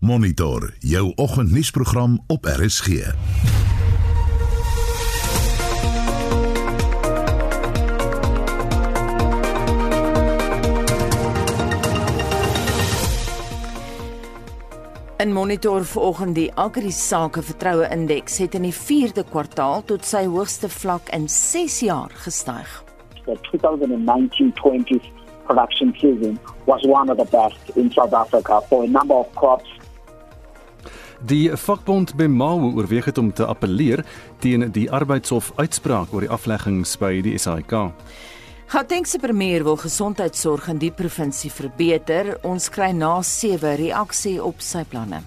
Monitor jou oggendnuusprogram op RSG. In monitor vanoggend die Agri Sake Vertroue Indeks het in die 4de kwartaal tot sy hoogste vlak in 6 jaar gestyg. The 2019-20 production season was one of the best in South Africa for a number of crops. Die vakbond Bemawo oorweeg het om te appeleer teen die arbeidshof uitspraak oor die afleggings by die SAIK. Gauteng se premier wil gesondheidsorg in die provinsie verbeter. Ons kry na 7 reaksie op sy planne.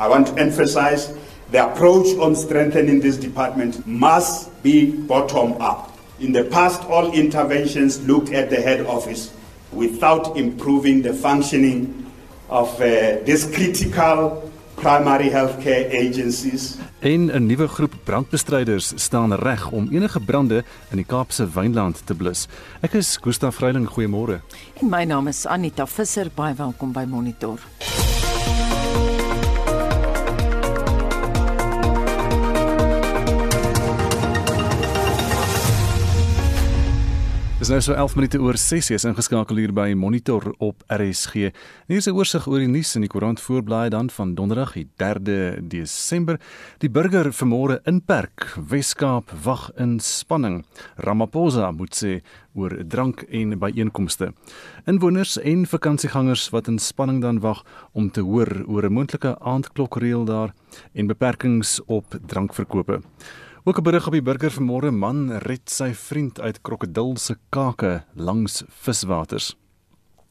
I want to emphasize the approach on strengthening this department must be bottom up. In the past, all interventions looked at the head office without improving the functioning of uh, this critical primary healthcare agencies. En 'n nuwe groep brandbestryders staan reg om enige brande in die Kaapse Wynland te blus. Ek is Gustaf Vreiling, goeiemôre. En my naam is Anita Visser, baie welkom by Monitor. Dis nou so 11 minute oor 6 is ingeskakel hier by Monitor op RSG. Hier is 'n oorsig oor die nuus in die koerant voorblaai dan van Donderdag, die 3de Desember. Die burger vermoere inperk, Weskaap wag in spanning. Ramaphosa moet sê oor drank en byeenkomste. Inwoners en vakansiegangers wat in spanning dan wag om te hoor oor 'n moontlike aandklokreël daar en beperkings op drankverkope. Ook 'n berig op die burger vanmôre man red sy vriend uit krokodil se kake langs viswaters.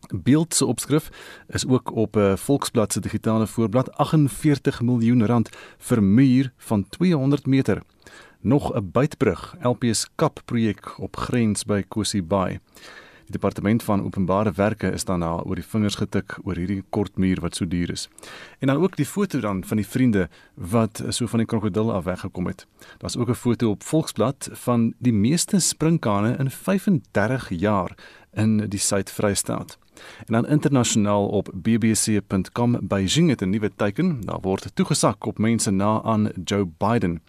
Beeld se opskrif is ook op 'n Volksblad se digitale voorblad 48 miljoen rand vir muur van 200 meter. Nog 'n bytbrug LPS kap projek op grens by Kosi Bay. Die departement van openbare werke is dan na oor die vingers getik oor hierdie kort muur wat so duur is. En dan ook die foto dan van die vriende wat so van die krokodil af weggekom het. Daar's ook 'n foto op Volksblad van die meeste sprinkane in 35 jaar in die Suid-Vrystaat. En dan internasionaal op bbc.com Beijing het 'n nuwe teiken. Daar word toegesak op mense na aan Joe Biden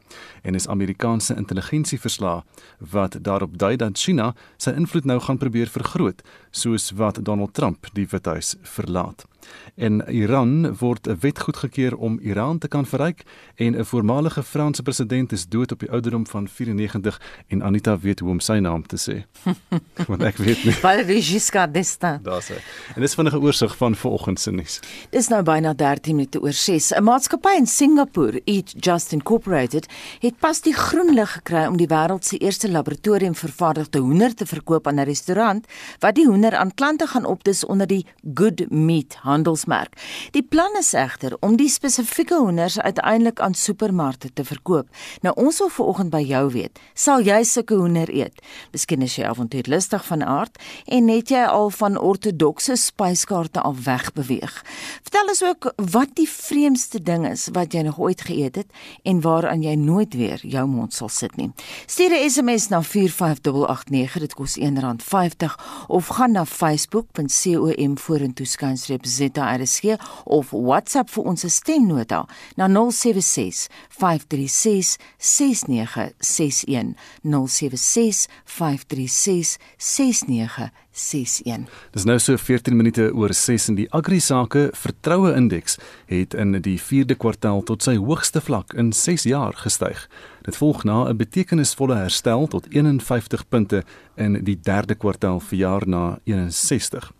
en is Amerikaanse intelligensieverslae wat daarop dui dat China sy invloed nou gaan probeer vergroot soos wat Donald Trump die Withuis verlaat. En Iran word 'n wet goedgekeur om Iran te kan verryk en 'n voormalige Franse president is dood op die ouderdom van 94 en Anita weet hoe om sy naam te sê. Want ek weet nie. Valéry Giscard d'Estaing. Daar's hy. En dis vinnige oorsig van vanoggend se nuus. Dis nou byna 13 minute oor 6. 'n Maatskappy in Singapore, Eat Just Incorporated, het pas die groen lig gekry om die wêreld se eerste laboratorium vervaardigde hoender te verkoop aan 'n restaurant wat die hoender aan klante gaan opdis onder die Good Meat handelsmerk. Die plan is egter om die spesifieke hoenders uiteindelik aan supermarkte te verkoop. Nou ons wil vanoggend by jou weet, sal jy sulke hoender eet? Miskien is jy avontuurlustig van aard en het jy al van ortodokse spyskaarte af wegbeweeg. Vertel ons ook wat die vreemdste ding is wat jy nog ooit geëet het en waaraan jy nooit weer jou mond sal sit nie. Stuur 'n SMS na 45889, dit kos R1.50 of gaan na facebook.com vorentoe skynstreep ZRSG of WhatsApp vir ons stemnota na 076 536 6961 076 536 6961 Dis nou so 14 minute oor 6 en die Agri-sake vertroue indeks het in die 4de kwartaal tot sy hoogste vlak in 6 jaar gestyg. Dit volg na 'n betekenisvolle herstel tot 51 punte in die 3de kwartaal verjaar na 61.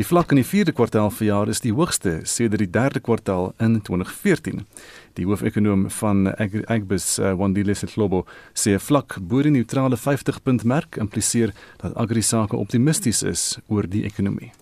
Die vlak in die 4de kwartaal verjaar is die hoogste sedert die 3de kwartaal in 2014. Die hoofekonoom van Ag Agbus, uh, Wandile Setlobo, sê 'n vlak bo die neutrale 50 punt merk impliseer dat agri-sake optimisties is oor die ekonomie.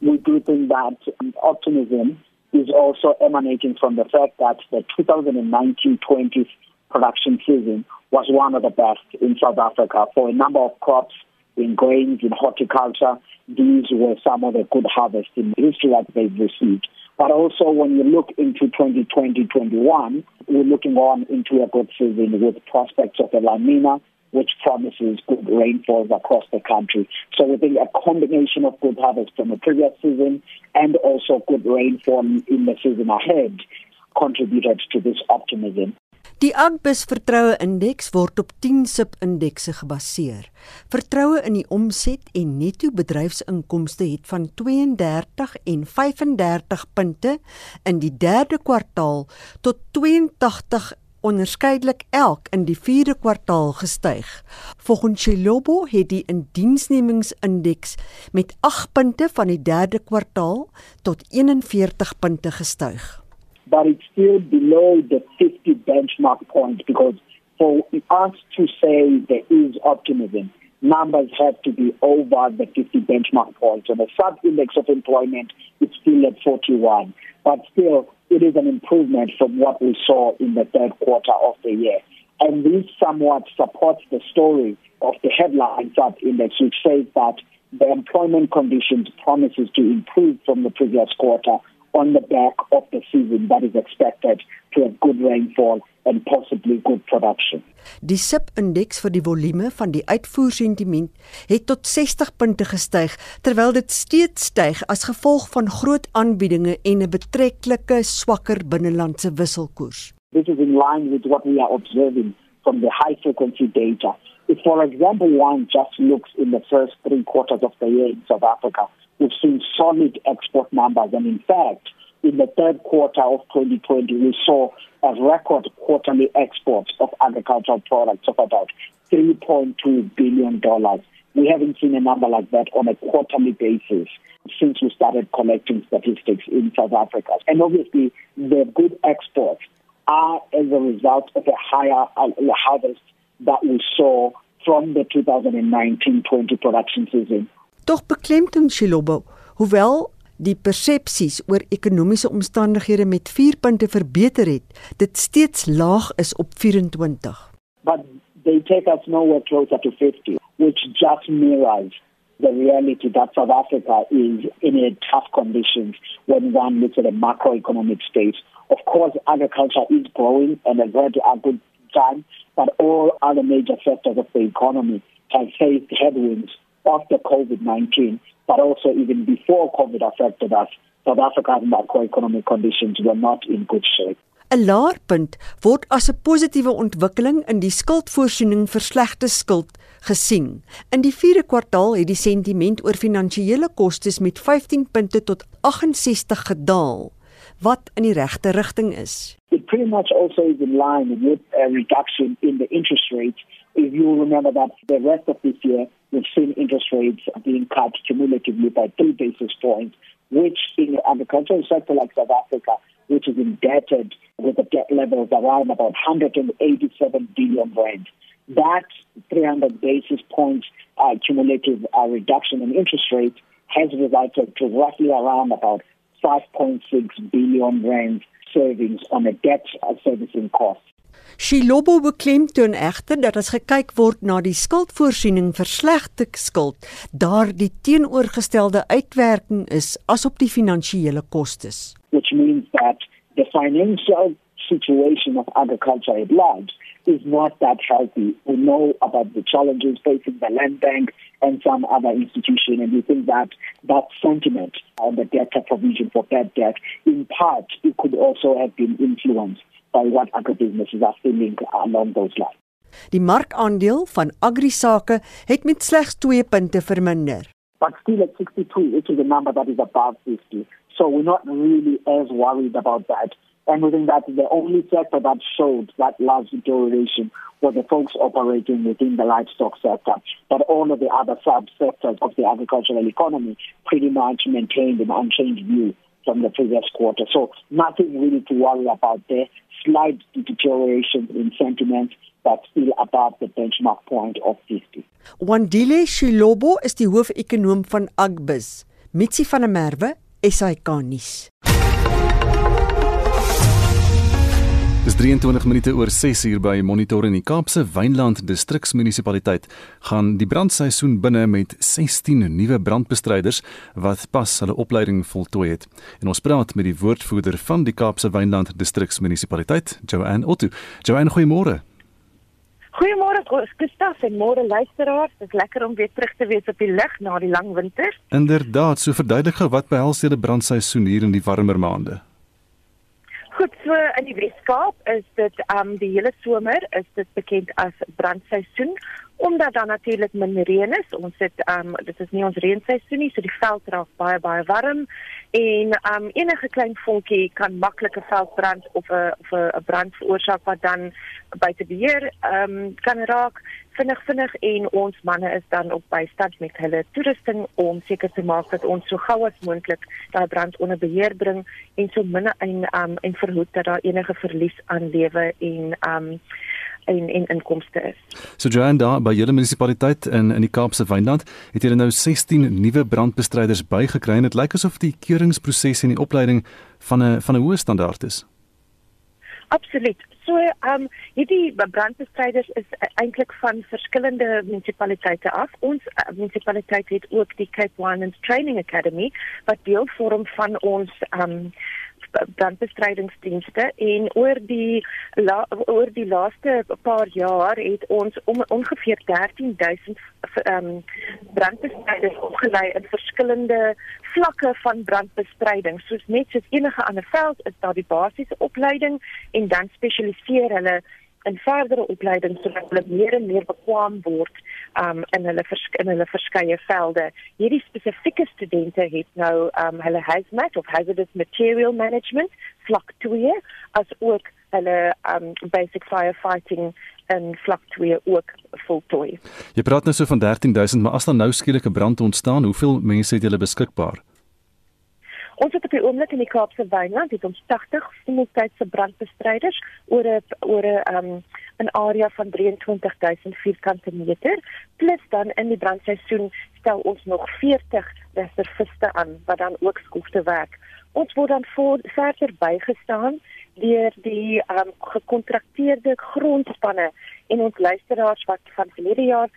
We do think that optimism is also emanating from the fact that the 2019-20 production season was one of the best in South Africa for a number of crops in grains, in horticulture. These were some of the good harvests in history that they've received. But also when you look into 2020-21, we're looking on into a good season with prospects of a La Nina, which promises good rainfalls across the country. So we think a combination of good harvest from the previous season and also good rainfall in the season ahead contributed to this optimism. Die Agbus vertroue indeks word op 10 sub-indekse gebaseer. Vertroue in die omset en netto bedryfsinkomste het van 32 en 35 punte in die 3de kwartaal tot 82 onderskeidelik elk in die 4de kwartaal gestyg. Volgens Chilobo het die indiensnemingsindeks met 8 punte van die 3de kwartaal tot 41 punte gestyg. But it's still below the 50 benchmark point because for us to say there is optimism, numbers have to be over the 50 benchmark point. So the sub-index of employment is still at 41, but still it is an improvement from what we saw in the third quarter of the year. And this somewhat supports the story of the headline sub-index, which says that the employment conditions promises to improve from the previous quarter on the back of the season that is expected to have good rainfall and possibly good production. Die SIP-indeks vir die volume van die uitvoersentiment het tot 60 punte gestyg terwyl dit steeds styg as gevolg van groot aanbiedinge en 'n betreklike swakker binnelandse wisselkoers. This is in line with what we are observing from the high frequency data. If for example one just looks in the first 3 quarters of the year in South Africa, we've seen solid export numbers. And in fact, in the third quarter of 2020, we saw a record quarterly exports of agricultural products of about $3.2 billion. We haven't seen a number like that on a quarterly basis since we started collecting statistics in South Africa. And obviously, the good exports are as a result of a higher uh, harvest that we saw from the 2019-20 production season. Tog beklemtoon Shilobo, hoewel die persepsies oor ekonomiese omstandighede met 4 punte verbeter het, dit steeds laag is op 24. But they take us nowhere closer to 50, which just mirrors the reality that South Africa is in a tough conditions when one looks at a macroeconomic space. Of course, agriculture is growing and a good time, but all other major sectors of the economy have faced headwinds after COVID-19, but also even before COVID affected us, South Africa's macroeconomic conditions were not in good shape. 'n Laarpunt word as 'n positiewe ontwikkeling in die skuldvoorsiening vir slegte skuld gesien. In die 4de kwartaal het die sentiment oor finansiële kostes met 15 punte tot 68 gedaal, wat in die regte rigting is. It pretty much also is in line with a reduction in the interest rates. If you remember that the rest of this year we've seen interest rates being cut cumulatively by three basis points, which in the agricultural sector like South Africa, which is indebted with the debt levels around about 187 billion rand, that 300 basis points uh, cumulative uh, reduction in interest rates has resulted to roughly around about 5.6 billion rand savings on a debt servicing cost. Shilobo beklemtoon egter dat as gekyk word na die skuldvoorsiening vir slegte skuld, daar die teenoorgestelde uitwerking is as op die finansiële kostes. Which means that the financial situation of agriculture at large is not that healthy. We know about the challenges facing the land bank and some other institution, and we think that that sentiment on the debt provision for bad debt, in part, it could also have been influenced by what agribusinesses are feeling along those lines. Die markandeel van agrisake het met slegs 2 punte verminder. But still at 62, which is a number that is above 50. So we're not really as worried about that. And we think that the only sector that showed that large deterioration were the folks operating within the livestock sector. But all of the other sub-sectors of the agricultural economy pretty much maintained an unchanged view from the previous quarter. So nothing really to worry about there. Slight deterioration in sentiment, but still above the benchmark point of 50. Wandile Shilobo is die hoofekonoom van Agbus. Mitsi van der Merwe, SAK nuus. Dis 23 minute oor 6 uur by Monitor in die Kaapse Wynland Distriksmunisipaliteit gaan die brandseisoen binne met 16 nuwe brandbestryders wat pas hulle opleiding voltooi het. En ons praat met die woordvoerder van die Kaapse Wynland Distriksmunisipaliteit, Joanne Otto. Joanne, goeiemôre. Goeiemôre Gustaf en môre luisteraars. Dit is lekker om weer terug te wees op die lig na die lang winter. Inderdaad, so verduidelik gou wat behels julle brandseisoen hier in die warmer maande? Goed, so in die Weskaap is dit um die hele somer is dit bekend as brandseisoen omdat daar natuurlik min reën is. Ons het um dit is nie ons reenseisoen nie, so die veld raak baie baie warm en um enige klein vonkie kan maklike veldbrand of 'n of 'n brand veroorsaak wat dan buite beheer um kan raak. Vinnig vinnig en ons manne is dan op bystand met hulle toerusting om seker te maak dat ons so gou as moontlik daai brand onder beheer bring en so min en um en verhoed dat daar enige verlies aan lewe en um en en inkomste is. So Joanne daar by julle munisipaliteit in in die Kaapse Wynland het julle nou 16 nuwe brandbestryders bygekry en dit lyk asof die keuringsproses en die opleiding van 'n van 'n hoë standaard is. Absoluut. So ehm um, hierdie brandbestryders is eintlik van verskillende munisipaliteite af. Ons uh, munisipaliteit het ook die Cape Winelands Training Academy wat deel vorm van ons ehm um, brandbestrydingsdienste en oor die la, oor die laaste paar jaar het ons om, ongeveer 13000 ehm um, brandbestryders opgelei in verskillende vlakke van brandbestryding. Soos net soos enige ander veld is daar die basiese opleiding en dan spesialiseer hulle in verdere opleiding sodat hulle meer en meer bekwam word um in hulle in hulle verskeie velde. Hierdie spesifieke studente het nou um hulle hazmat of hazardous material management vlak 2 as ook hulle um basic firefighting en vlak 2 ook voltooi. Jy praat nou so van 13000, maar as daar nou skielik 'n brand ontstaan, hoeveel mense het julle beskikbaar? Ons het op die oomblik in die Kaapse Wynland het ons 80 simultane brandbestryders oor 'n oor 'n um 'n area van 23000 vierkante meter plus dan in die brandseisoen stel ons nog 40 reserviste aan wat dan ook skoofte werk. Ons word dan voor verder bygestaan deur die um gekontrakteerde grondspanne en ons luisteraars wat van verlede jaar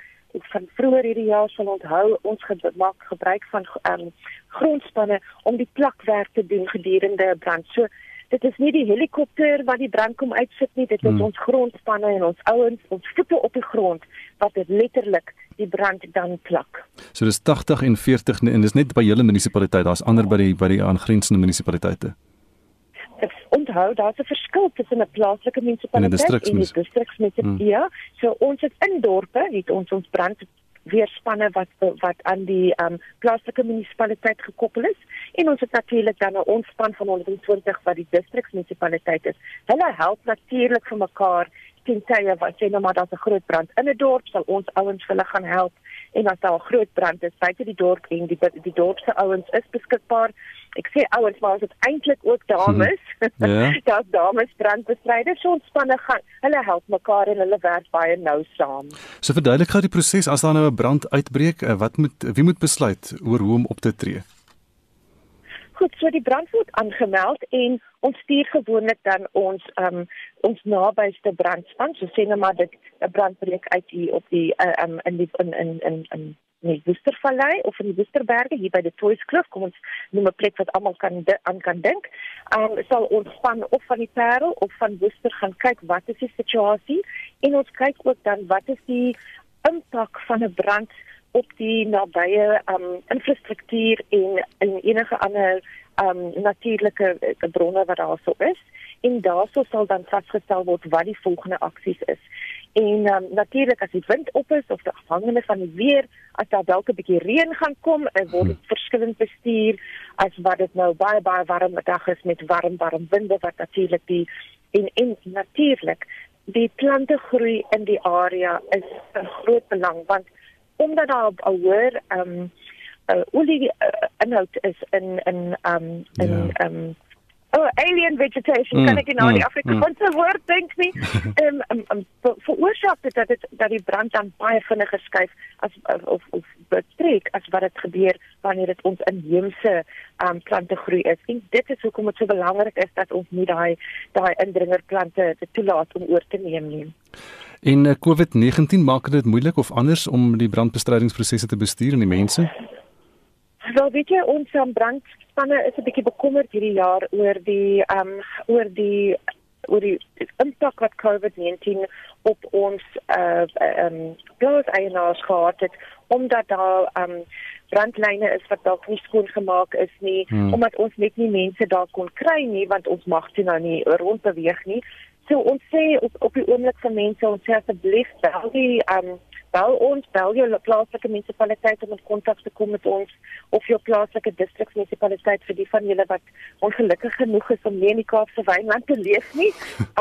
van vroeër hierdie jaar sal onthou ons gemaak gebruik van um, grondspanne om die plakwerk te doen gedurende 'n brand. So dit is nie die helikopter wat die brand kom uitsit nie, dit is hmm. ons grondspanne en ons ouens, ons voete op die grond wat dit letterlik die brand dan plak. So dis 80 en 40 en dis net by julle munisipaliteit, daar's ander by die by die aangrensende munisipaliteite onthou daar's 'n verskil tussen 'n plaaslike munisipaliteit en 'n distriksmunisipaliteit. Hmm. Ja, so ons het in dorpe het ons ons brand weerspanne wat wat aan die um, plaaslike munisipaliteit gekoppel is en ons het natuurlik dan 'n ontspan van 120 wat die distriksmunisipaliteit is. Hulle help natuurlik vir mekaar teen tye wat sê nou maar daar's 'n groot brand in 'n dorp, sal ons ouens hulle gaan help en as daar 'n groot brand is buite die dorp en die die dorp se ouens is beskikbaar ek sê ouens maar dit eintlik ook dames. Hmm. Ja. Daar's dames brandbestryders so ontspanne gaan. Hulle help mekaar en hulle werk baie nou saam. So verduidelik gou die proses as daar nou 'n brand uitbreek, eh, wat moet wie moet besluit oor hoe om op te tree? Goed, so die brand word aangemeld en ons stuur gewoonlik dan ons um ons nabyste brandspan. So sê nou maar dit 'n brand breek uit hier op die uh, um in die in in in in in die Woestervallei of in die Woesterberge hier by die Toyskloof, kom ons noem 'n plek wat almal kan aan kan dink. Um sal ons van of van die Parel of van Woester gaan kyk wat is die situasie en ons kyk ook dan wat is die impak van 'n brand op die nabye um infrastruktuur en en enige ander um natuurlike uh, bronne wat daar sou is en daarso sal dan vasgestel word wat die volgende aksies is. En um, natuurlik as die wind op is of afhangende van die weer, as daar dalk 'n bietjie reën gaan kom, uh, word dit hmm. verskillend bestuur as wat dit nou baie baie warm dag is met warm warm winde wat natuurlik die en en natuurlik die plante groei in die area is 'n groot belang want omdat daar 'n hoër ehm um, uh, olie uh, inhoud is in in ehm um, in ehm ja. um, Oh, alien vegetation, mm, kan ek nou mm, die Afrikaanse mm. woord dink nie. Ehm um, um, um, veroorsaak dit dat dit dat die brand dan baie vinniger skuif as of of betrek as wat dit gebeur wanneer dit ons inheemse um, plante groei is. En dit is hoekom dit so belangrik is dat ons nie daai daai indringerplante te toelaat om oor te neem nie. In uh, COVID-19 maak dit moeilik of anders om die brandbestrydingsprosesse te bestuur en die mense? Wel weet jy ons um, brandspanne is 'n bietjie bekommerd hierdie jaar oor die ehm um, oor die oor die impak wat COVID-19 op ons uh um plaaseienaars gehad het omdat daar um brandlyne is wat dalk nie skoon gemaak is nie hmm. omdat ons net nie mense daar kon kry nie want ons mag toe nou nie rondbeweeg nie. So ons sê op, op die oomblik vir mense ons sê asseblief bel die um bel ons bel jou plaaslike munisipaliteit om in kontak te kom met ons of jou plaaslike distriksmunisipaliteit vir die van julle wat ongelukkig genoeg is om nie in die Kaapse Wynland te leef nie.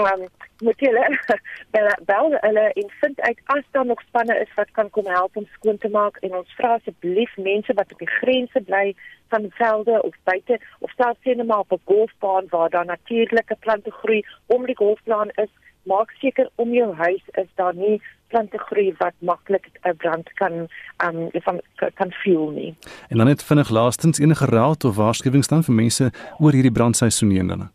Um moet julle bel, bel hulle en vind uit as daar nog spanne is wat kan kom help om skoon te maak en ons vra asseblief mense wat op die grense bly van velde of buite of selfs sien maar op 'n golfbaan waar daar natuurlike plante groei om die golfbaan is maak seker om jou huis is daar nie plante groei wat maklik 'n brand kan um van kan fuel nie. En dan net vinnig laastens enige raad of waarskuwings dan vir mense oor hierdie brandseisoen dan.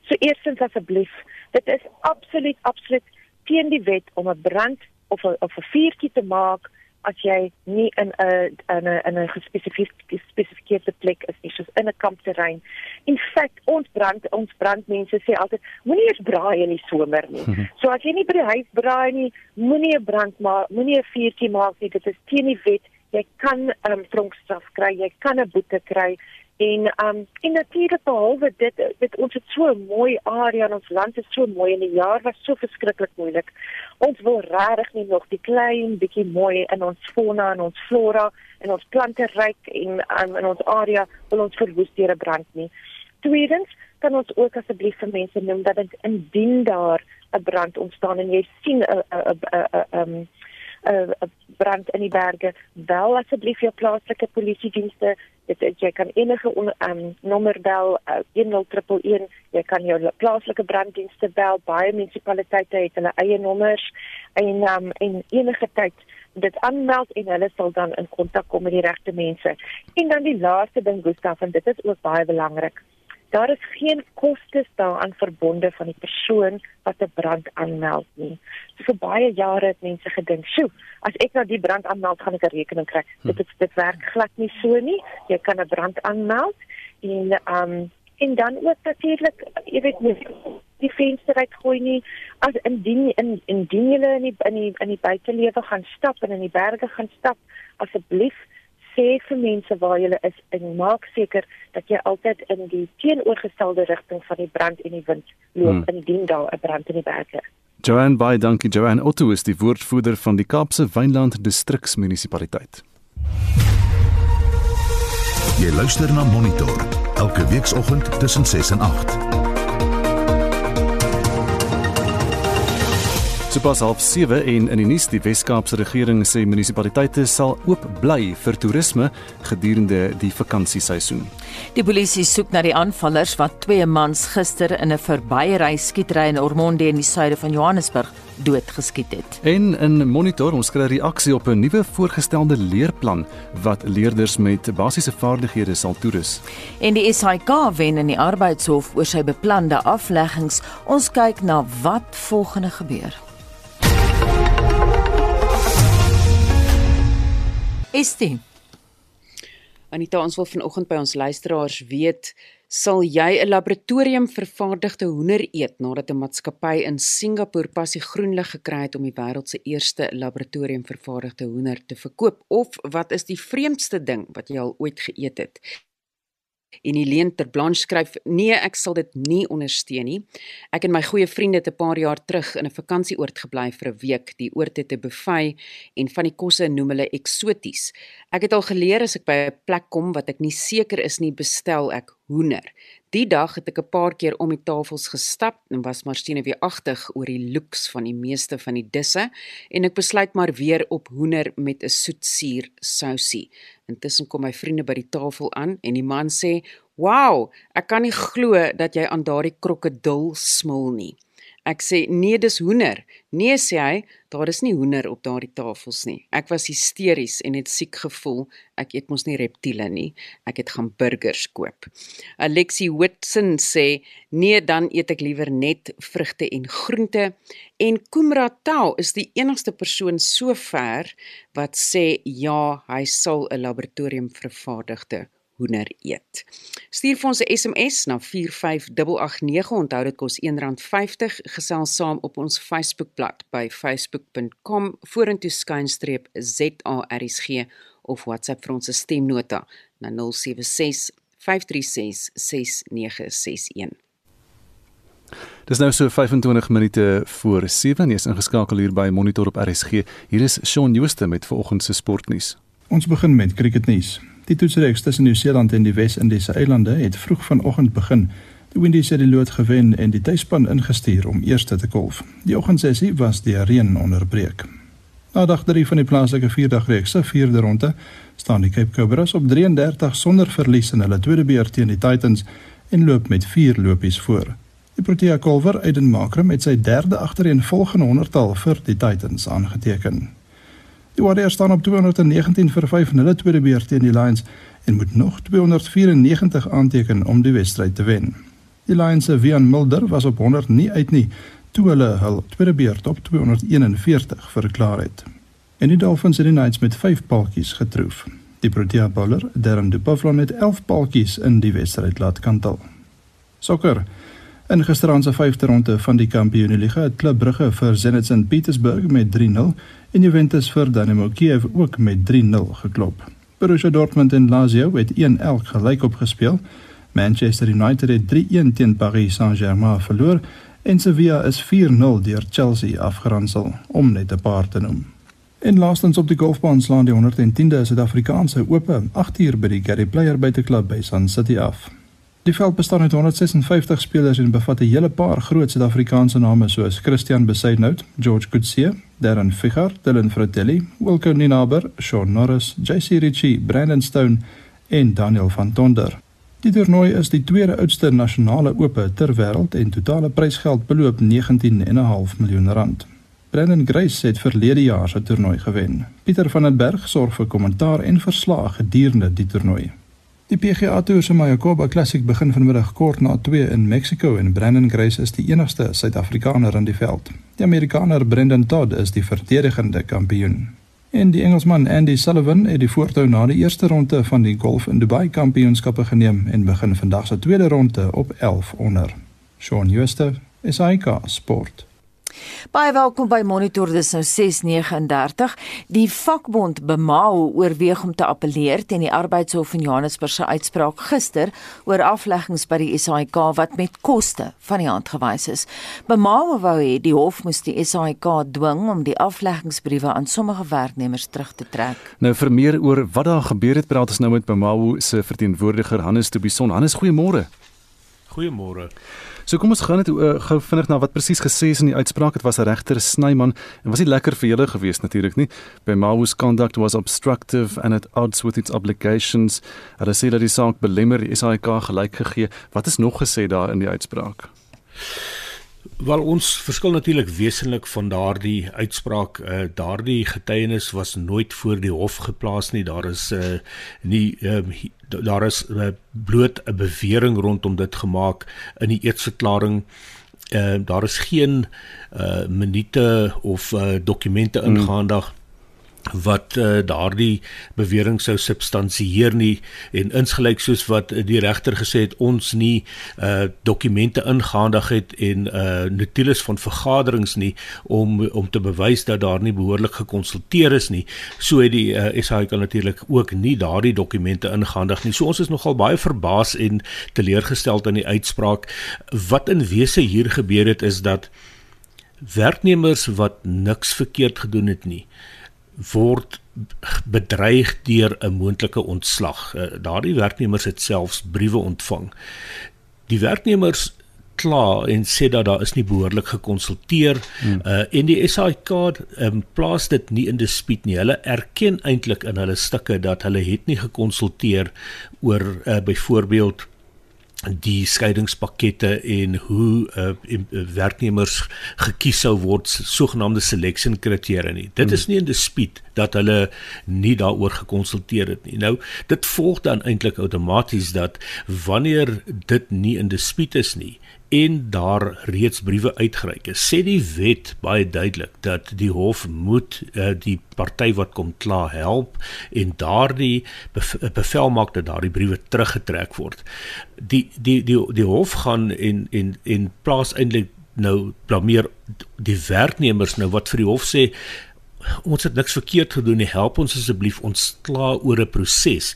So eerstens asseblief, dit is absoluut absoluut teen die wet om 'n brand of 'n of 'n vuurtjie te maak as jy nie in 'n in 'n in 'n gespesifiseerde plek is nie, soos in 'n kampterrein. In feite, ons brand ons brandmense sê altyd moenie eers braai in die somer nie. Mhm. So as jy nie by die huis braai nie, moenie 'n brand maak, moenie 'n vuurtjie maak nie. Dit is teen die wet. Jy kan 'n um, tronkstraf kry, jy kan 'n boete kry. En um en natuurlik behalwe dit dit ons het so 'n mooi area in ons land is so mooi en die jaar was so verskriklik moeilik. Ons wil regtig nie nog die klein bietjie mooi in ons fauna en ons flora en ons plante ryk en um, in ons area wil ons verwoes deur 'n brand nie. Tweedens kan ons ook asseblief vir mense noem dat dit indien daar 'n brand ontstaan en jy sien 'n 'n 'n 'n 'n brand in die berge, bel asseblief jou plaaslike polisie dienste dit is jy kan enige um, nommer bel uh, 1011 jy kan jou plaaslike branddienste bel. Baie munisipaliteite het hulle eie nommers. En um, en enige tyd dit aanmeld en hulle sal dan in kontak kom met die regte mense. En dan die laaste ding Gustaf en dit is ook baie belangrik daar is geen kostes daaraan verbonde van die persoon wat 'n brand aanmeld nie. So vir baie jare het mense gedink, "Sjoe, as ek nou die brand aanmeld, gaan ek 'n rekening kry." Hm. Dit is dit werk glad nie so nie. Jy kan 'n brand aanmeld en ehm um, en dan ook natuurlik, jy weet nie die venster uitgooi nie as indien in indien jy in die in die in die buitelewe gaan stap en in die berge gaan stap asseblief sê vir mense waar jy is en maak seker dat jy altyd in die teenoorgestelde rigting van die brand en die wind loop hmm. indien daar 'n brand in die berge. Joanne Bey, dankie Joanne Otto is die woordvoerder van die Kaapse Wynland Distriksmunisipaliteit. Jy luister na Monitor elke weekoggend tussen 6 en 8. Sopas half 7 en in die nuus die Wes-Kaapse regering sê munisipaliteite sal oop bly vir toerisme gedurende die vakansieseisoen. Die polisie soek na die aanvallers wat twee mans gister in 'n verbyery skietery in Ormonde in die suide van Johannesburg doodgeskiet het. En in Monitor ons kry reaksie op 'n nuwe voorgestelde leerplan wat leerders met basiese vaardighede sal toerus. En die SAIK wen in die arbeidshof oor sy beplande afleggings. Ons kyk na wat volgende gebeur. Estie. Anita, ons wil vanoggend by ons luisteraars weet, sal jy 'n laboratorium vervaardigde hoender eet nadat 'n maatskappy in Singapore pas die groen lig gekry het om die wêreld se eerste laboratorium vervaardigde hoender te verkoop of wat is die vreemdste ding wat jy al ooit geëet het? En Helene ter Blanche skryf: "Nee, ek sal dit nie ondersteun nie. Ek en my goeie vriende het 'n paar jaar terug in 'n vakansieoord gebly vir 'n week. Die oord het 'n buffet en van die kosse noem hulle eksoties. Ek het al geleer as ek by 'n plek kom wat ek nie seker is nie, bestel ek hoender. Die dag het ek 'n paar keer om die tafels gestap en was maar senuweeagtig oor die looks van die meeste van die disse en ek besluit maar weer op hoender met 'n soetsuur sousie. Intussen kom my vriende by die tafel aan en die man sê: "Wow, ek kan nie glo dat jy aan daardie krokodil smil nie." Ek sê nee, dis hoender. Nee sê hy, daar is nie hoender op daardie tafels nie. Ek was hysteries en het siek gevoel. Ek eet mos nie reptiele nie. Ek het gaan burgers koop. Alexi Whitson sê nee, dan eet ek liewer net vrugte en groente. En Kumra Tau is die enigste persoon sover wat sê ja, hy sal 'n laboratorium vervaardigde hoender eet. Stuur vir ons 'n SMS na 45889. Onthou dit kos R1.50. Gesels saam op ons Facebookblad by facebook.com vorentoe skynstreep ZARSG of WhatsApp vir ons stemnota na 076 536 6961. Dis nou so 25 minute voor 7 en jy is ingeskakel hier by Monitor op RSG. Hier is Shaun Jooste met vanoggend se sportnuus. Ons begin met cricketnuus. Die toetsreeks tussen Nieu-Seeland en die Wes-Indiese eilande het vroeg vanoggend begin. Die Windies het die lood gewen en die tuisspan ingestuur om eerste te kolf. Die oggendsessie was deur reën onderbreek. Na dag 3 van die plaaslike vierdagreeks se vierde ronde staan die Cape Cobras op 33 sonder verlies in hulle tweede beurt teen die Titans en loop met 4 lopies voor. Die Protea Kolwer Aiden Makram het sy derde agtereenvolgende honderdtal vir die Titans aangeteken. Die Warriors staan op 219 vir 5 in hulle tweede beurt teen die Lions en moet nog 294 aanteken om die wedstryd te wen. Die Lions se Vian Mulder was op 100 nie uit nie toe hulle hul tweede beurt op 241 verklaar het. En die Dolphins het die Knights met 5 paltjies getroof. Die Protea bowler, Darren Dupavlon het 11 paltjies in die wedstryd laat kantel. Sokker In gisteraand se 5de ronde van die Kampioenligga het Klub Brugge vir Zenit St Petersburg met 3-0 en Juventus vir Dynamo Kiev ook met 3-0 geklop. Borussia Dortmund en Lazio het 1-1 gelyk opgespeel. Manchester United het 3-1 teen Paris Saint-Germain verloor en Sevilla is 4-0 deur Chelsea afgeronsel om net 'n paar te noem. En laastens op die golfbaan slaan die 110de Suid-Afrikaanse Ope 8 uur by die Gary Player Buiteklub by Sun City af. Die veld bestaan uit 156 spelers en bevat 'n hele paar groot Suid-Afrikaanse name soos Christian Besaidnout, George Coetzee, Darren Ficher, Dylan Fratelli, Wilco Ninaber, Sean Norris, JC Ritchie, Brandon Stone en Daniel van Tonder. Die toernooi is die tweede oudste nasionale ope ter wêreld en totale prysgeld beloop 19,5 miljoen rand. Brandon Grace het verlede jaar se toernooi gewen. Pieter van den Berg sorg vir kommentaar en verslag gedurende die toernooi. Die PGA Tour se Mayakoba Classic begin vanmiddag kort na 2 in Mexico en Brandon Grace is die enigste Suid-Afrikaner in die veld. Die Amerikaner Brendan Todd is die verdedigende kampioen. En die Engelsman Andy Sullivan het die voortou na die eerste ronde van die Golf in Dubai Kampioenskappe geneem en begin vandag se tweede ronde op 11 onder. Shaun Schuster, SAK Sport. Baie welkom by Monitor dis nou 6:39. Die vakbond Bemao oorweeg om te appeleer teen die arbeidshof in Johannesburg se uitspraak gister oor afleggings by die SAIK wat met koste van die hand gewys is. Bemao wou hê die hof moes die SAIK dwing om die afleggingsbriewe aan sommige werknemers terug te trek. Nou vir meer oor wat daar gebeur het, praat ons nou met Bemao se verteenwoordiger Hannes Tobison. Hannes, goeiemôre. Goeiemôre. So kom ons gaan net uh, gou vinnig na wat presies gesê is in die uitspraak. Dit was 'n regter Snyman en was nie lekker vir julle gewees natuurlik nie. By Mawu's conduct was obstructive and at odds with its obligations. Hulle sê dat die saak belemmer die SAIK gelyk gegee. Wat is nog gesê daar in die uitspraak? Wel ons verskil natuurlik wesentlik van daardie uitspraak. Uh, daardie getuienis was nooit voor die hof geplaas nie. Daar is uh, nie uh, daar is uh, bloot 'n bewering rondom dit gemaak in die eetsverklaring. Uh, daar is geen uh, minute of uh, dokumente hmm. ingehandig. Hmm wat uh, daardie bewering sou substansieer nie en insgelyk soos wat die regter gesê het ons nie uh, dokumente ingehandig het en uh, notules van vergaderings nie om om te bewys dat daar nie behoorlik gekonsulteer is nie so het die uh, SAIK natuurlik ook nie daardie dokumente ingehandig nie. So ons is nogal baie verbaas en teleurgesteld in die uitspraak. Wat in wese hier gebeur het is dat werknemers wat niks verkeerd gedoen het nie word bedreig deur 'n moontlike ontslag. Uh, daardie werknemers het selfs briewe ontvang. Die werknemers kla en sê dat daar is nie behoorlik gekonsulteer hmm. uh, en die SAIK um, plaas dit nie in dispuut nie. Hulle erken eintlik in hulle stukke dat hulle het nie gekonsulteer oor uh, byvoorbeeld die skeidingspakkette en hoe uh, werknemers gekies sou word sogenaamde selection kriteria nie. Dit is hmm. nie in dispuut dat hulle nie daaroor gekonsulteer het nie. Nou dit volg dan eintlik outomaties dat wanneer dit nie in dispuut is nie en daar reeds briewe uitgereik is, sê die wet baie duidelik dat die hof moet uh, die party wat kom kla help en daardie bevel maak dat daardie briewe teruggetrek word. Die die die die hof gaan en en en plaas eintlik nou blameer die werknemers nou wat vir die hof sê ons het niks verkeerd gedoen nie. Help ons asseblief. Ons kla oor 'n proses.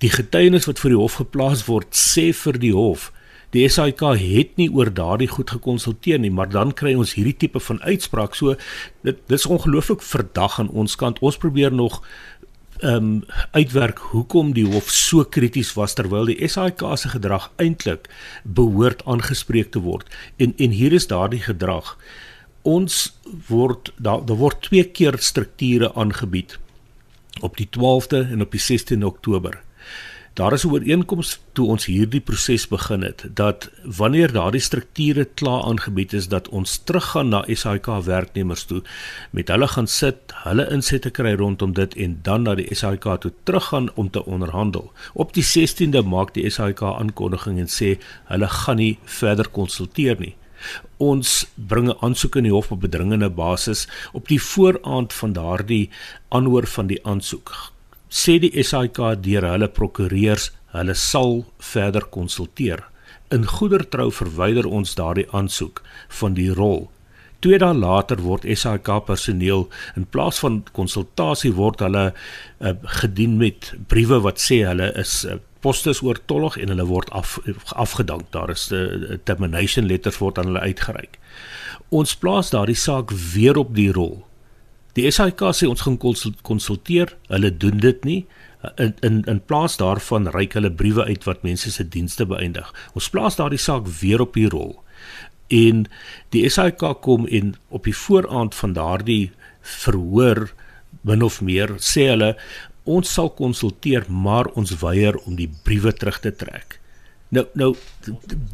Die getuienis wat vir die hof geplaas word sê vir die hof Die SAIK het nie oor daardie goed gekonsulteer nie, maar dan kry ons hierdie tipe van uitspraak. So dit dis ongelooflik verdag aan ons kant. Ons probeer nog ehm um, uitwerk hoekom die hof so krities was terwyl die SAIK se gedrag eintlik behoort aangespreek te word. En en hier is daardie gedrag. Ons word daar daar word twee keer strukture aangebied op die 12de en op die 16de Oktober. Daar is 'n ooreenkoms toe ons hierdie proses begin het dat wanneer daardie strukture klaar aangebied is dat ons teruggaan na SAIK werknemers toe met hulle gaan sit, hulle insette kry rondom dit en dan na die SAIK toe teruggaan om te onderhandel. Op die 16de maak die SAIK aankondiging en sê hulle gaan nie verder konsulteer nie. Ons bring 'n aansoek in die hof op bedringende basis op die vooraand van daardie aanhoor van die aansoek sê die SAIK deur hulle prokureurs hulle sal verder konsulteer. In goeie trou verwyder ons daardie aansoek van die rol. Twee dae later word SAIK personeel in plaas van konsultasie word hulle uh, gedien met briewe wat sê hulle is uh, postes oortollig en hulle word af, afgedank. Daar is 'n uh, termination letters word aan hulle uitgereik. Ons plaas daardie saak weer op die rol Die SAIK sê ons gaan konsulteer, hulle doen dit nie. In in in plaas daarvan reik hulle briewe uit wat mense se dienste beëindig. Ons plaas daardie saak weer op die rol. En die SAIK kom in op die vooraand van daardie verhoor min of meer sê hulle ons sal konsulteer, maar ons weier om die briewe terug te trek. Nou nou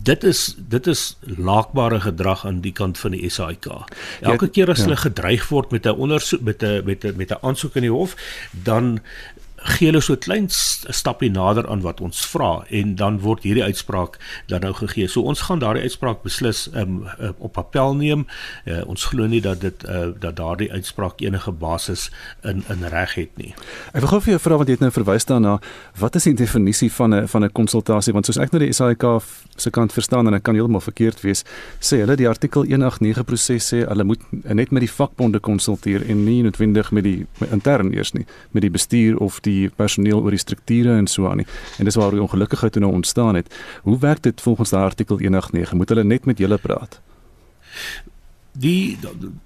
dit is dit is laakbare gedrag aan die kant van die SAIK. Elke keer as ja. hulle gedreig word met 'n ondersoek met 'n met 'n met 'n aansoek in die hof, dan gee hulle so 'n klein stappie nader aan wat ons vra en dan word hierdie uitspraak dan nou gegee. So ons gaan daardie uitspraak beslis um, op appel neem. Uh, ons glo nie dat dit uh, dat daardie uitspraak enige basis in in reg het nie. Ek wil gou vir jou vra wat jy nou verwys daarna, wat is die definisie van 'n van 'n konsultasie want soos ek nou die SAIK se kant verstaan en ek kan heeltemal verkeerd wees, sê hulle die artikel 189 proses sê hulle moet net met die vakbonde konsulteer en nie noodwendig met die intern eers nie, met die bestuur of die die personeel oor die strukture en so aan nie. En dis waar die ongelukkigheid toe nou ontstaan het. Hoe werk dit volgens daardie artikel 189? Moet hulle net met julle praat? Die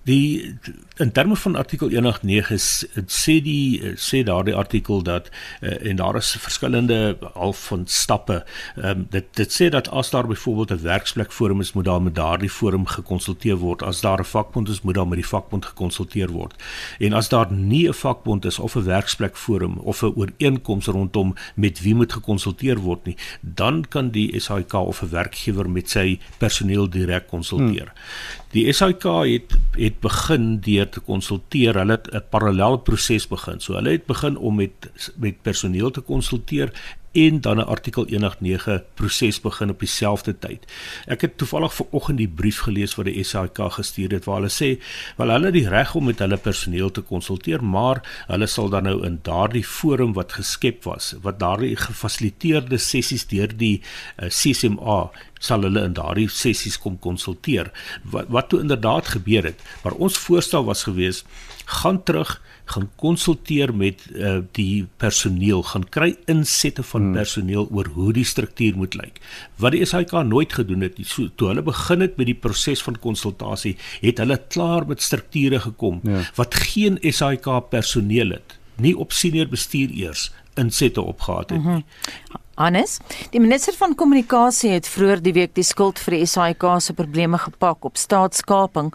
die in terme van artikel 189 sê die sê daardie artikel dat uh, en daar is verskillende al van stappe. Um, dit dit sê dat as daar byvoorbeeld 'n werksplek forum is moet daar met daardie forum gekonsulteer word. As daar 'n vakbond is moet daar met die vakbond gekonsulteer word. En as daar nie 'n vakbond is of 'n werksplek forum of 'n ooreenkoms rondom met wie moet gekonsulteer word nie dan kan die SAIK of 'n werkgewer met sy personeel direk konsulteer. Hmm. Die SAIK het het begin deur te konsulteer. Hulle het 'n parallel proses begin. So hulle het begin om met met personeel te konsulteer en dan 'n artikel 189 proses begin op dieselfde tyd. Ek het toevallig vanoggend die brief gelees wat die SAIK gestuur het waar hulle sê wel hulle het die reg om met hulle personeel te konsulteer, maar hulle sal dan nou in daardie forum wat geskep was, wat daardie gefasiliteerde sessies deur die uh, eh, CCMA sal hulle in daardie sessies kom konsulteer. Wat wat toe inderdaad gebeur het, maar ons voorstel was gewees gaan terug gaan konsulteer met uh, die personeel, gaan kry insette van hmm. personeel oor hoe die struktuur moet lyk. Wat die SAIK nooit gedoen het, so, toe hulle begin het met die proses van konsultasie, het hulle klaar met strukture gekom ja. wat geen SAIK personeel het, nie op senior bestuur eers insette opgehad het nie. Mm -hmm. Hannes, die minister van kommunikasie het vroeër die week die skuld vir die SAIK se probleme gepak op staatskaping.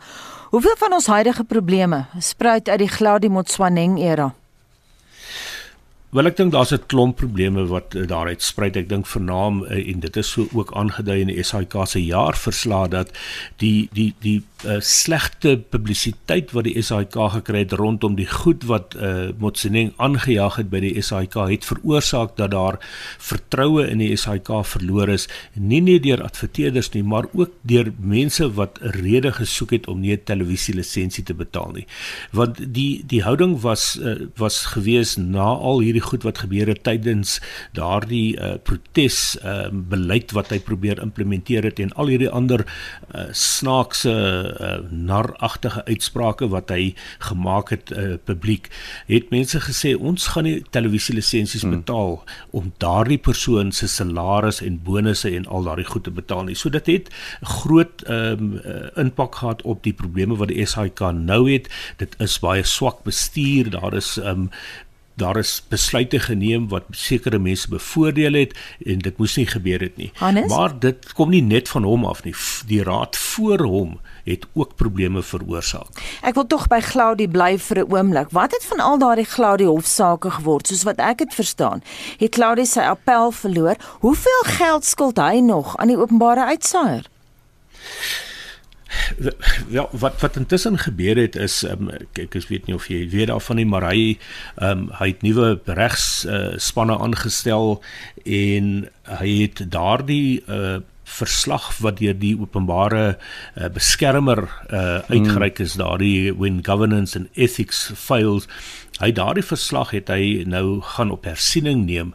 Hoeveel van ons huidige probleme spruit uit die Gladi Motsoeneng era? Wel ek dink daar's 'n klomp probleme wat uh, daaruit spruit. Ek dink vernaam uh, en dit is so ook aangedui in die SAIK se jaarverslag dat die die die uh, slegte publisiteit wat die SAIK gekry het rondom die goed wat uh, Motsoeneng aangejaag het by die SAIK het veroorsaak dat daar vertroue in die SAIK verloor is, nie net deur adverteerders nie, maar ook deur mense wat rede gesoek het om nie 'n televisielisensie te betaal nie. Want die die houding was uh, was gewees na al hierdie goed wat gebeur het tydens daardie uh, protes uh, beleid wat hy probeer implementeer het en al hierdie ander uh, snaakse uh, naragtige uitsprake wat hy gemaak het uh, publiek het mense gesê ons gaan nie televisielisensies hmm. betaal om daardie persoon se salaris en bonusse en al daardie goed te betaal nie. So dit het groot ehm um, impak gehad op die probleme wat die SAIK nou het. Dit is baie swak bestuur. Daar is ehm um, daar is besluite geneem wat sekere mense bevoordeel het en dit moes nie gebeur het nie. Hannes? Maar dit kom nie net van hom af nie. Die raad voor hom het ook probleme veroorsaak. Ek wil tog by Glaudie bly vir 'n oomblik. Wat het van al daardie Glaudie hofsaake geword? Soos wat ek dit verstaan, het Glaudie sy appel verloor. Hoeveel geld skuld hy nog aan die openbare uitsaaier? Ja, wat wat intussen gebeur het is um, ek ek weet nie of jy weet daarvan nie, maar hy ehm um, hy het nuwe regs uh, spanne aangestel en hy het daardie uh, verslag wat deur die openbare uh, beskermer uh, uitgereik is daardie when governance and ethics fails hy daardie verslag het hy nou gaan op hersiening neem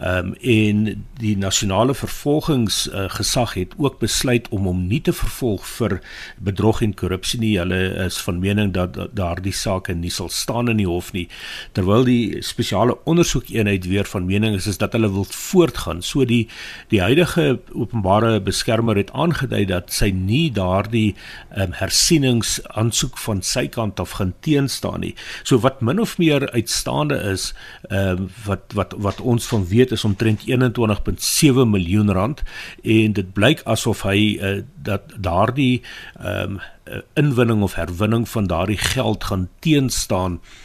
um, en die nasionale vervolgingsgesag uh, het ook besluit om hom nie te vervolg vir bedrog en korrupsie nie. Hulle is van mening dat daardie saak nie sal staan in die hof nie. Terwyl die spesiale ondersoekeenheid weer van mening is is dat hulle wil voortgaan. So die die huidige openbare beskermer het aangedui dat sy nie daardie um, hersieningsaansoek van sy kant af gaan teenstaan nie. So wat min of meer uitstaande is ehm uh, wat wat wat ons van weet is omtrent 21.7 miljoen rand. En dit blyk asof hy uh, dat daardie ehm um, inwinning of herwinning van daardie geld gaan teenstaan uh,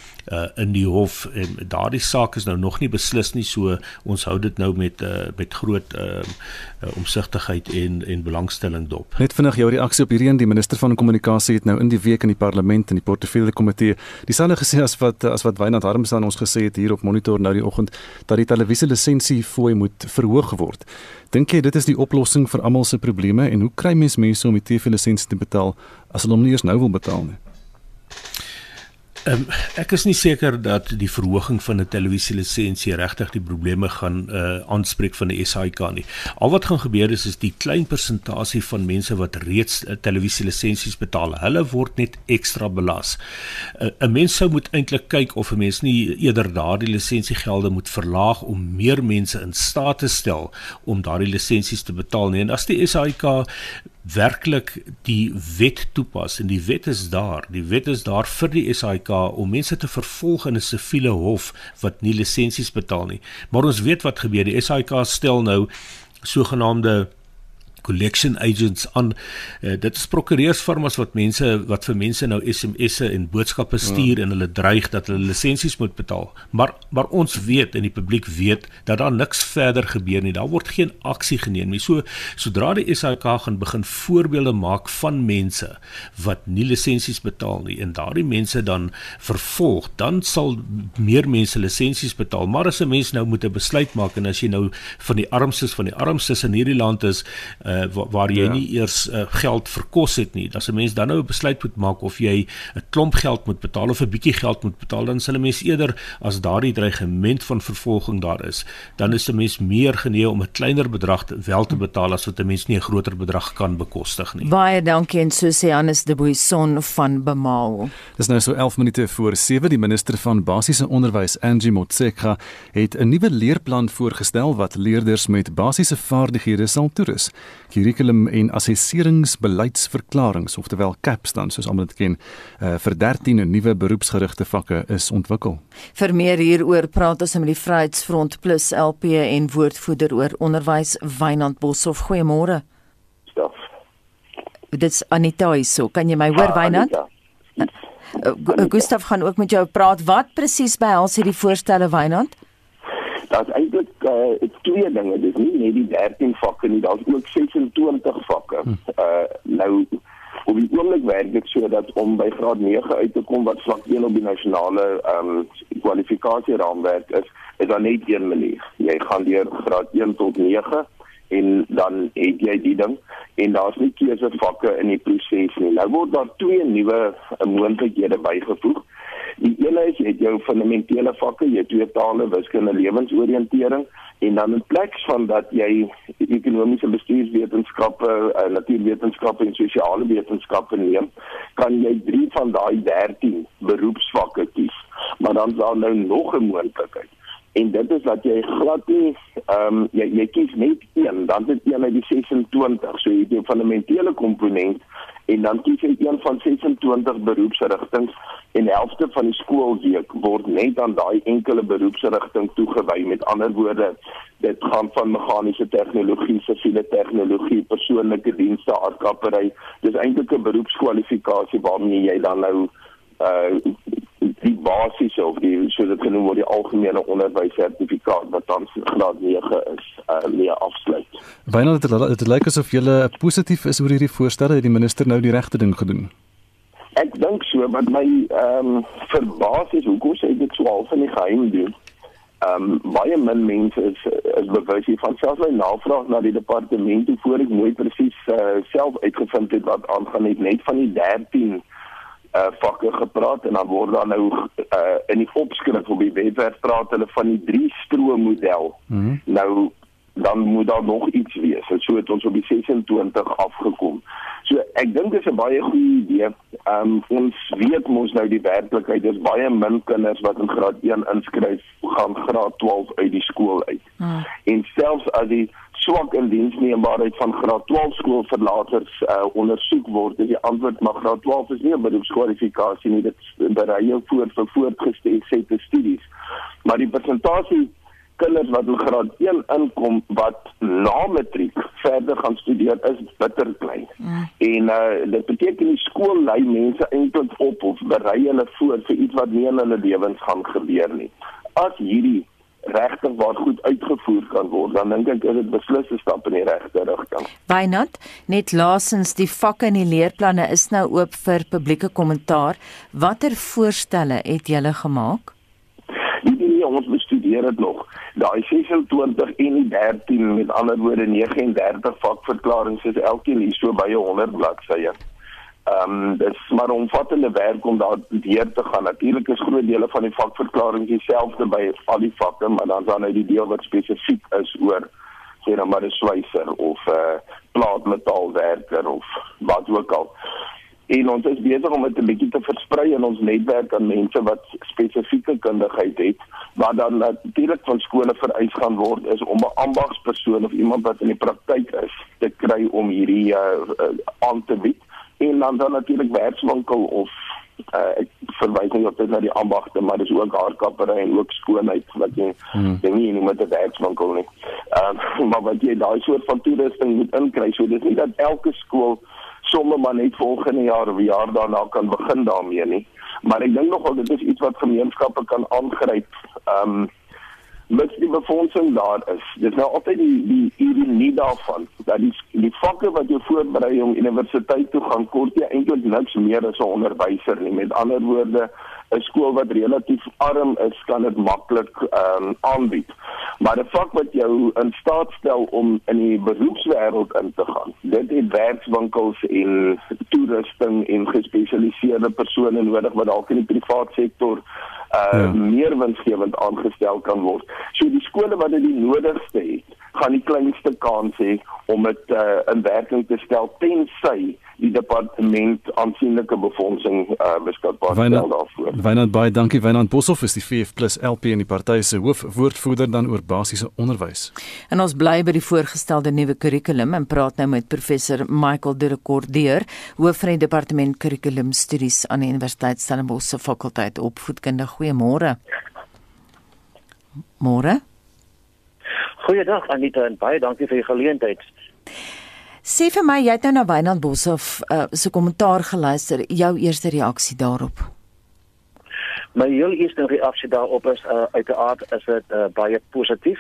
in die hof en daardie saak is nou nog nie beslis nie so ons hou dit nou met uh, met groot uh, uh, omsigtigheid en en belangstelling dop. Net vinnig jou reaksie op hierdie een die minister van kommunikasie het nou in die week in die parlement in die portefeulje komitee dieselfde gesê as wat as wat Wynand Harms aan ons gesê het hier op monitor nou die oggend dat die televisie lisensie fooi moet verhoog word. Dink jy dit is die oplossing vir almal se probleme en hoe kry mens mense om die TV lisensie te betaal as hulle hom nie eers nou wil betaal nie? Um, ek is nie seker dat die verhoging van 'n televisielisensie regtig die probleme gaan uh aanspreek van die SAIK nie. Al wat gaan gebeur is is die klein persentasie van mense wat reeds uh, televisielisensies betaal, hulle word net ekstra belas. 'n uh, Mens sou moet eintlik kyk of 'n mens nie eerder daardie lisensiegelde moet verlaag om meer mense in staat te stel om daardie lisensies te betaal nie. En as die SAIK werklik die wet toepas. En die wet is daar. Die wet is daar vir die SAIK om mense te vervolg in 'n siviele hof wat nie lisensies betaal nie. Maar ons weet wat gebeur. Die SAIK stel nou sogenaamde collection agents aan uh, dit is prokureursfirmas wat mense wat vir mense nou SMS'e en boodskappe stuur ja. en hulle dreig dat hulle lisensies moet betaal. Maar maar ons weet en die publiek weet dat daar niks verder gebeur nie. Daar word geen aksie geneem nie. So sodra die SAK gaan begin voorbeelde maak van mense wat nie lisensies betaal nie en daardie mense dan vervolg, dan sal meer mense lisensies betaal. Maar as 'n mens nou moet 'n besluit maak en as jy nou van die armstes van die armstes in hierdie land is uh, uh, waar, waar jy ja. nie eers uh, geld vir kos het nie. As 'n mens dan nou 'n besluit moet maak of jy 'n klomp geld moet betaal of 'n bietjie geld moet betaal, dan sal 'n mens eerder as daardie dreigement van vervolging daar is, dan is 'n mens meer genee om 'n kleiner bedrag te, wel te betaal as wat 'n mens nie 'n groter bedrag kan bekostig nie. Baie dankie en so sê Hannes de Buisson van Bemao. Dis nou so 11 minute voor 7 die minister van basiese onderwys Angie Motshekga het 'n nuwe leerplan voorgestel wat leerders met basiese vaardighede sal toerus curriculum en assesseringsbeleidsverklaringe oftewel CAPS dan soos almal dit ken uh, vir 13 nuwe beroepsgerigte vakke is ontwikkel. Vir meer hieroor praat ons met die Vryheidsfront Plus LP en woordvoerder oor onderwys Wynand Boshoff. Goeiemôre. Stof. Dit's Anita hierso. Kan jy my hoor ah, Wynand? Uh, Gustav gaan ook met jou praat. Wat presies behels hierdie voorstelle Wynand? Daar's eintlik uh, twee dinge. Dis nie net die 13 vakke nie, daar's ook 26 vakke. Uh nou op die oomblik werk dit sodat om by graad 9 uit te kom wat vlak 1 op die nasionale ehm um, kwalifikasie raamwerk is, is daar net een manier. Jy gaan deur graad 1 tot 9 en dan het jy die ding en daar's nie keuse vakke in die proses nie. Nou word daar twee nuwe moontlikhede bygevoeg. Die ene is jy het jou fundamentele vakke, jy twee tale, wiskunde, lewensoriëntering en dan in plek van dat jy ekonomiese bestuurswetenskappe, uh, natuurwetenskappe en sosiale wetenskappe neem, kan jy drie van daai 13 beroepsvakke kies. Maar dan is daar nou nog 'n moontlikheid en dit is dat jy glad nie ehm um, jy jy kies net een dan dit een uit die 26 so jy het 'n fundamentele komponent en dan kies jy een van 26 beroepsrigtinge en helfte van die skoolweek word net aan daai enkele beroepsrigting toegewy. Met ander woorde dit gaan van meganiese tegnologie siviele tegnologie persoonlike dienste aardkappery dis eintlik 'n beroepskwalifikasie waarmee jy dan nou uh die basiese of die so dit genoem word die algemene onderwyssertifikaat wat dan graad 9 is uh mee afsluit. Wynand dit, dit lyk asof jy positief is oor hierdie voorstelle het die minister nou die regte ding gedoen. Ek dink so wat my ehm um, verbaas is hoekom sê dit so al van die geheim doen. Ehm um, baie min mense is is bewus hiervan selfs my navraag na die departement voor ek mooi presies uh, self uitgevind het wat aangaan het net van die 13 uh vakke gepraat en dan word daar nou uh in die opskrif op die webwerf praat hulle van die drie stroom model. Mm -hmm. Nou dan moet daar nog iets wees. So het ons op die 26 afgekom. So ek dink dit is 'n baie goeie idee. Ehm um, ons weet mos nou die werklikheid is baie min kinders wat in graad 1 inskryf gaan graad 12 uit die skool uit. Hmm. En selfs as die swak indiensneembaarheid van graad 12 skoolverlaters uh, ondersoek word, is die antwoord maar graad 12 is nie 'n beroepskwalifikasie nie. Dit berei jou voor vir voortgesette studies. Maar die persentasie kinders wat in graad 1 inkom wat na matriek verder gaan studeer is bitter klein. Mm. En uh dit beteken die skool lei mense eintlik op of berei hulle voor vir iets wat nie in hulle lewens gaan gebeur nie. As hierdie regtig waar goed uitgevoer kan word, dan dink ek is dit beslis 'n stap in die regte rigting. Wynand, net laasens die vakke en die leerplanne is nou oop vir publieke kommentaar. Watter voorstelle het julle gemaak? Nee, ons bestudeer dit nog daai 26 en die 13 met ander woorde 39 vakverklaringe is elkeen hier so by 100 bladsye. Ehm um, dis maar omvattende werk om daar deur te gaan. Natuurlik is groot dele van die vakverklaringe dieselfde by al die vakke, maar dan dan nou die deel wat spesifiek is oor sê nou maar 'n swyser of 'n uh, plaatmetaalwerker of wat ook al en ons is besig om dit 'n bietjie te versprei in ons netwerk aan mense wat spesifieke kundigheid het wat dan natuurlik van skole vereis gaan word is om 'n ambagspersoon of iemand wat in die praktyk is te kry om hierdie uh, uh, aan te bied en dan dan natuurlik werkswinkel of uh, ek verwys nie dit na die ambagte maar dis ook haarkappery en ook skoonheid wat jy hmm. nie nie met 'n werkswinkel nie. Ehm uh, maar wat jy daai soort van toerusting moet inkry so dis nie dat elke skool sommer maar net volgende jaar of jaar daarna kan begin daarmee nie. Maar ek dink nogal dit is iets wat gemeenskappe kan aangryp. Ehm um, met die befondsing daar is. Dit is nou altyd die die ironie daarvan dat die die vakke wat jy voorberei om universiteit toe gaan kort jy eintlik niks meer as 'n onderwyser nie. Met ander woorde 'n skool wat relatief arm is, kan dit maklik ehm um, aanbied. Maar 'n vak wat jou in staat stel om in die beroepswêreld in te gaan. Dit het werkswinkels en toerusting en gespesialiseerde persone nodig wat dalk in die privaat sektor uh ja. meer winsgewend aangestel kan word. So die skole wat dit die nodigste het, gaan die kleinste kans hê om dit uh, in werking te stel tensy die departement aansienlike befondsing uh, beskikbaar stel daarvoor. Wynand baie dankie Wynand Boshoff is die VF+ LP in die party se hoofwoordvoerder dan oor basiese onderwys. En ons bly by die voorgestelde nuwe kurrikulum en praat nou met professor Michael De Recordier, hoof van die departement kurrikulumstudies aan die Universiteit Stellenbosch se fakulteit opvoedkunde. Goeiemôre. Môre. Goeiedag Anita en baie dankie vir die geleentheid. Sê vir my, jy het nou na Wynand Boshoff uh, se kommentaar geluister, jou eerste reaksie daarop. My heel eerste reaksie daarop is uh, uiteraard is dit uh, baie positief.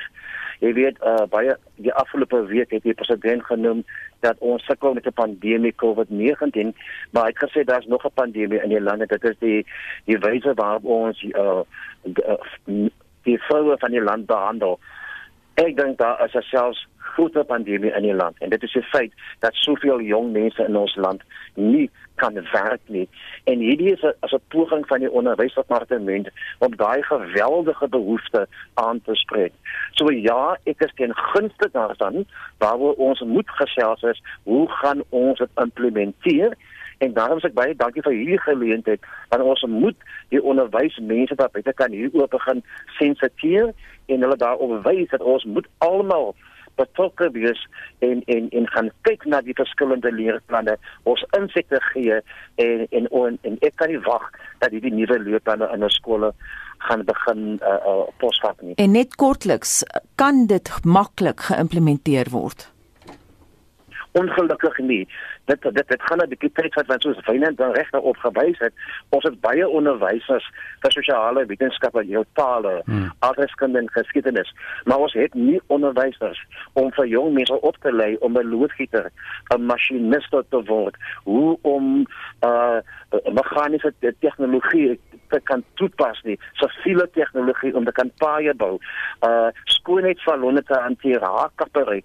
Jy weet uh, baie die afgelope week het die president genoem dat ons sukkel met 'n pandemie COVID-19, maar hy het gesê daar's nog 'n pandemie in die land. Dit is die die wyse waarop ons uh, die vroue van die land behandel. Ek dink daar is selfs groter pandemie in die land en dit is 'n feit dat soveel jong mense in ons land nie kan werk nie. En hierdie is 'n as 'n poging van die onderwysdepartement om daai geweldige behoefte aan te spreek. So ja, ek is ten gunste daarvan waar ons moet gesels is, hoe gaan ons dit implementeer? En daarom sê ek baie dankie vir hierdie geleentheid want ons moet die onderwysmense wat baie kan hier oop begin sensitiseer en hulle daarop wys dat ons moet almal betrokke wees en en en gaan kyk na die verskillende leerplanne ons insekte gee en en en, en ek kan nie wag dat hierdie nuwe leerplanne in ons skole gaan begin uh, uh, posvat nie. En net kortliks kan dit maklik geïmplementeer word ongelukkig nie. Dit dit dit gaan 'n bietjie tyd vat want soos Wynand dan regtig opgewys het, ons het baie onderwysers vir sosiale wetenskappe, jou tale, hmm. aardrykskunde en geskiedenis, maar ons het nie onderwysers om vir jong mense op te lei om 'n loodgieter, 'n masjinis te word, hoe om uh meganiese tegnologie te kan toepas nie, siviele tegnologie om te kan paaie bou, uh skoonheidssalonne te hanteer, haarkappery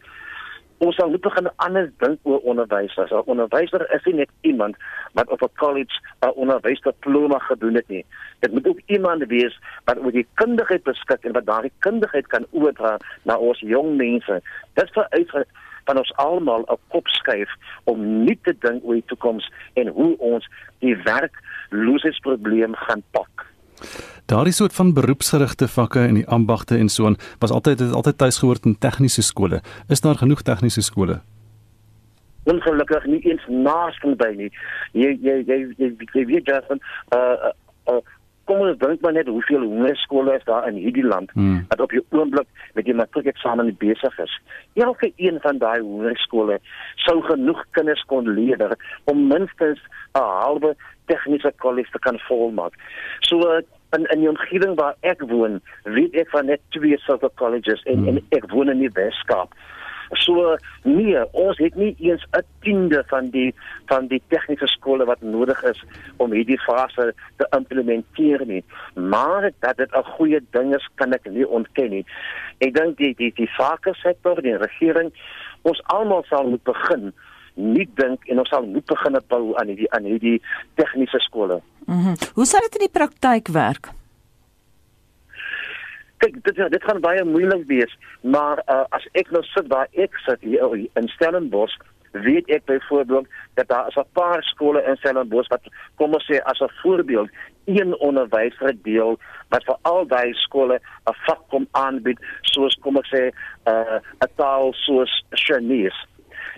ons sal moet begin anders dink oor onderwysers. 'n Onderwyser is nie net iemand wat op 'n college 'n onderwysdiploma gedoen het nie. Dit moet ook iemand wees wat oor die kundigheid beskik en wat daardie kundigheid kan oordra na ons jong mense. Dit vereis van ons almal 'n kop skuif om nie te dink oor die toekoms en hoe ons die werkloosheidsprobleem gaan pak. Daardie soort van beroepsgerigte vakke in die ambagte en so aan was altyd het altyd tuis gehoord in tegniese skole. Is daar genoeg tegniese skole? Ongelukkig nie eens naaste by nie. Jy jy jy jy, jy weet jy van uh uh, uh kom ons dink maar net hoeveel hoërskole is daar in hierdie land hmm. wat op die oomblik met die matriekeksamen besig is. Elke een van daai hoërskole sou genoeg kinders kon leer om minstens 'n halwe tegniese kollege te kan volmaak. So in in die omgewing waar ek woon, weet ek van net twee sulke colleges en hmm. en ek woon in die Weskaap. So nee, ons het nie eens 'n tiende van die van die tegniese skole wat nodig is om hierdie fase te implementeer nie. Maar dat dit 'n goeie ding is, kan ek nie ontken nie. Ek dink die die die sake sektor, die regering, ons almal sal moet begin nie dink en ons sal moet begin bou aan hierdie aan hierdie tegniese skole. Mhm. Mm Hoe sal dit in die praktyk werk? Kyk, dit dit gaan baie moeilik wees, maar uh, as ek nou sit waar ek sit hier in Stellenbosch, weet ek byvoorbeeld dat daar is 'n paar skole in Stellenbosch wat kom ons sê as 'n voorbeeld een onderwyser deel wat vir al daai skole 'n vak kom aanbied soos kom ek sê uh, 'n taal soos Chinese.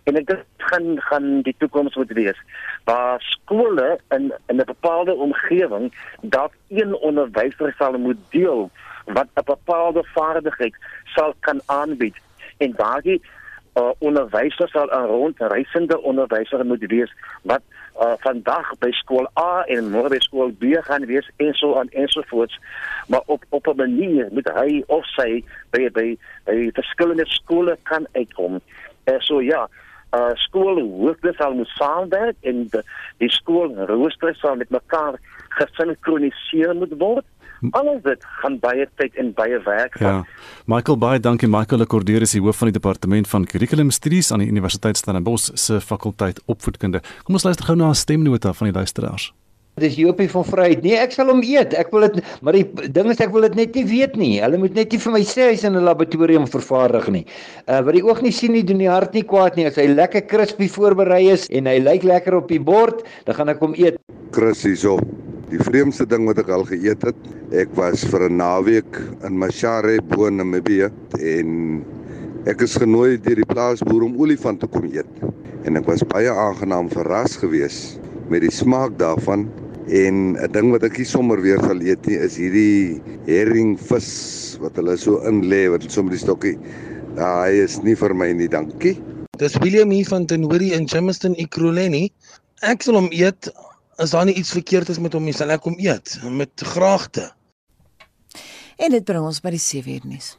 En ek dink gaan gaan die toekoms moet wees waar skole in in 'n bepaalde omgewing dat een onderwyser sal moet deel wat 'n bepaalde vaardigheid sal kan aanbied en daardie uh, onderwyser sal 'n rondreisende onderwyser moet wees wat uh, vandag by skool A en môre by skool B gaan wees en so aan ensovoorts maar op op 'n manier moet hy of sy by by, by verskillende skole kan uitkom. Uh, so ja, uh skool hoofde sal moet saamwerk en die, die skool rooster sal met mekaar gesinkroniseer moet word. Alles dit gaan baie tyd en baie werk vat. Ja. Michael baie dankie Michael Lekordeer is die hoof van die departement van Curriculum Studies aan die Universiteit Stellenbosch se fakulteit opvoedkunde. Kom ons luister gou na 'n stemnota van die luisteraars. Dis Jopie van Vryheid. Nee, ek sal hom eet. Ek wil dit maar die ding is ek wil dit net nie weet nie. Hulle moet net nie vir my sê hy's in 'n laboratorium vervaardig nie. Uh wat die oog nie sien nie, doen die hart nie kwaad nie. As hy lekker crispy voorberei is en hy lyk lekker op die bord, dan gaan ek hom eet. Chris hierso. Die vreemdste ding wat ek al geëet het, ek was vir 'n naweek in Mashare, bo Namibië en ek is genooi deur die plaasboer om olifant te kom eet. En ek was baie aangenaam verras geweest met die smaak daarvan En 'n ding wat ek nie sommer weer sal eet nie is hierdie herringvis wat hulle so in lê wat sommer die stokkie. Ja, hy is nie vir my nie, dankie. Dis William hier van Tenori in Jamestown Ekurhuleni. Ek sal hom eet as daar nie iets verkeerd is met hom nie, sal ek hom eet met graagte. En dit bring ons by die 7 uur nuus.